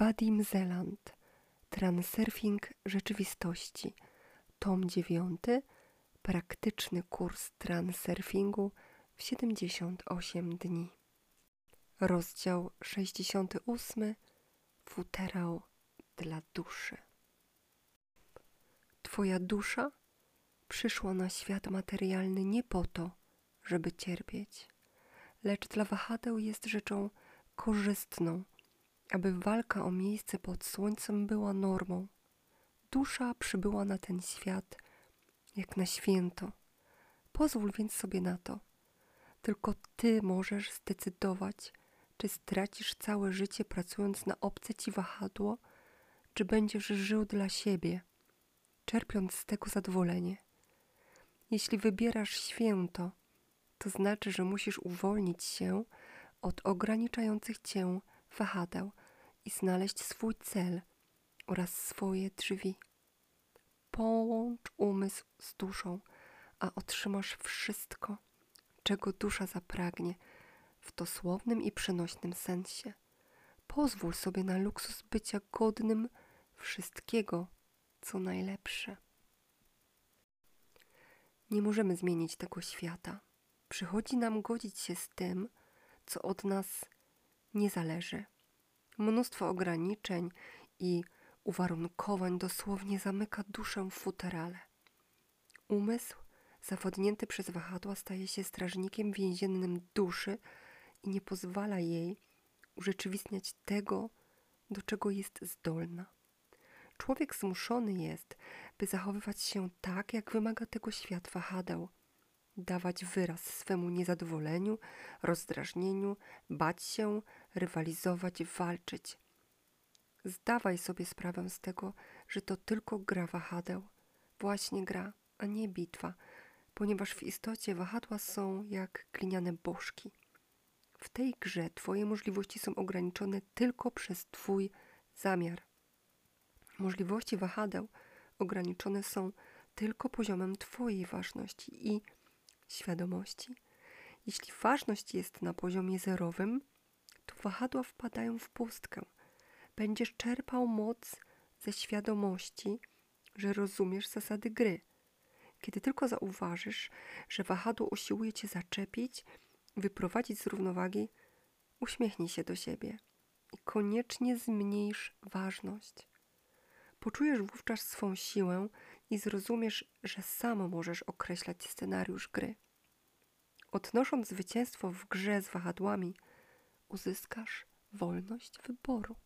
Wadim Zeland Transurfing rzeczywistości Tom 9 Praktyczny kurs transurfingu w 78 dni. Rozdział 68 Futerał dla duszy. Twoja dusza przyszła na świat materialny nie po to, żeby cierpieć, lecz dla wahadeł jest rzeczą korzystną, aby walka o miejsce pod słońcem była normą. Dusza przybyła na ten świat jak na święto. Pozwól więc sobie na to. Tylko ty możesz zdecydować, czy stracisz całe życie pracując na obce ci wahadło, czy będziesz żył dla siebie, czerpiąc z tego zadowolenie. Jeśli wybierasz święto, to znaczy, że musisz uwolnić się od ograniczających cię wahadeł i znaleźć swój cel oraz swoje drzwi. Połącz umysł z duszą, a otrzymasz wszystko, czego dusza zapragnie w dosłownym i przenośnym sensie. Pozwól sobie na luksus bycia godnym wszystkiego, co najlepsze. Nie możemy zmienić tego świata. Przychodzi nam godzić się z tym, co od nas nie zależy. Mnóstwo ograniczeń i uwarunkowań dosłownie zamyka duszę w futerale. Umysł, zawodnięty przez wahadła, staje się strażnikiem więziennym duszy i nie pozwala jej urzeczywistniać tego, do czego jest zdolna. Człowiek zmuszony jest, by zachowywać się tak, jak wymaga tego świat wahadeł – dawać wyraz swemu niezadowoleniu, rozdrażnieniu, bać się, rywalizować, walczyć. Zdawaj sobie sprawę z tego, że to tylko gra wahadeł. Właśnie gra, a nie bitwa, ponieważ w istocie wahadła są jak gliniane bożki. W tej grze Twoje możliwości są ograniczone tylko przez Twój zamiar. Możliwości wahadeł ograniczone są tylko poziomem Twojej ważności i świadomości. Jeśli ważność jest na poziomie zerowym, to wahadła wpadają w pustkę. Będziesz czerpał moc ze świadomości, że rozumiesz zasady gry. Kiedy tylko zauważysz, że wahadło usiłuje cię zaczepić, wyprowadzić z równowagi, uśmiechnij się do siebie i koniecznie zmniejsz ważność. Poczujesz wówczas swą siłę i zrozumiesz, że samo możesz określać scenariusz gry. Odnosząc zwycięstwo w grze z wahadłami, uzyskasz wolność wyboru.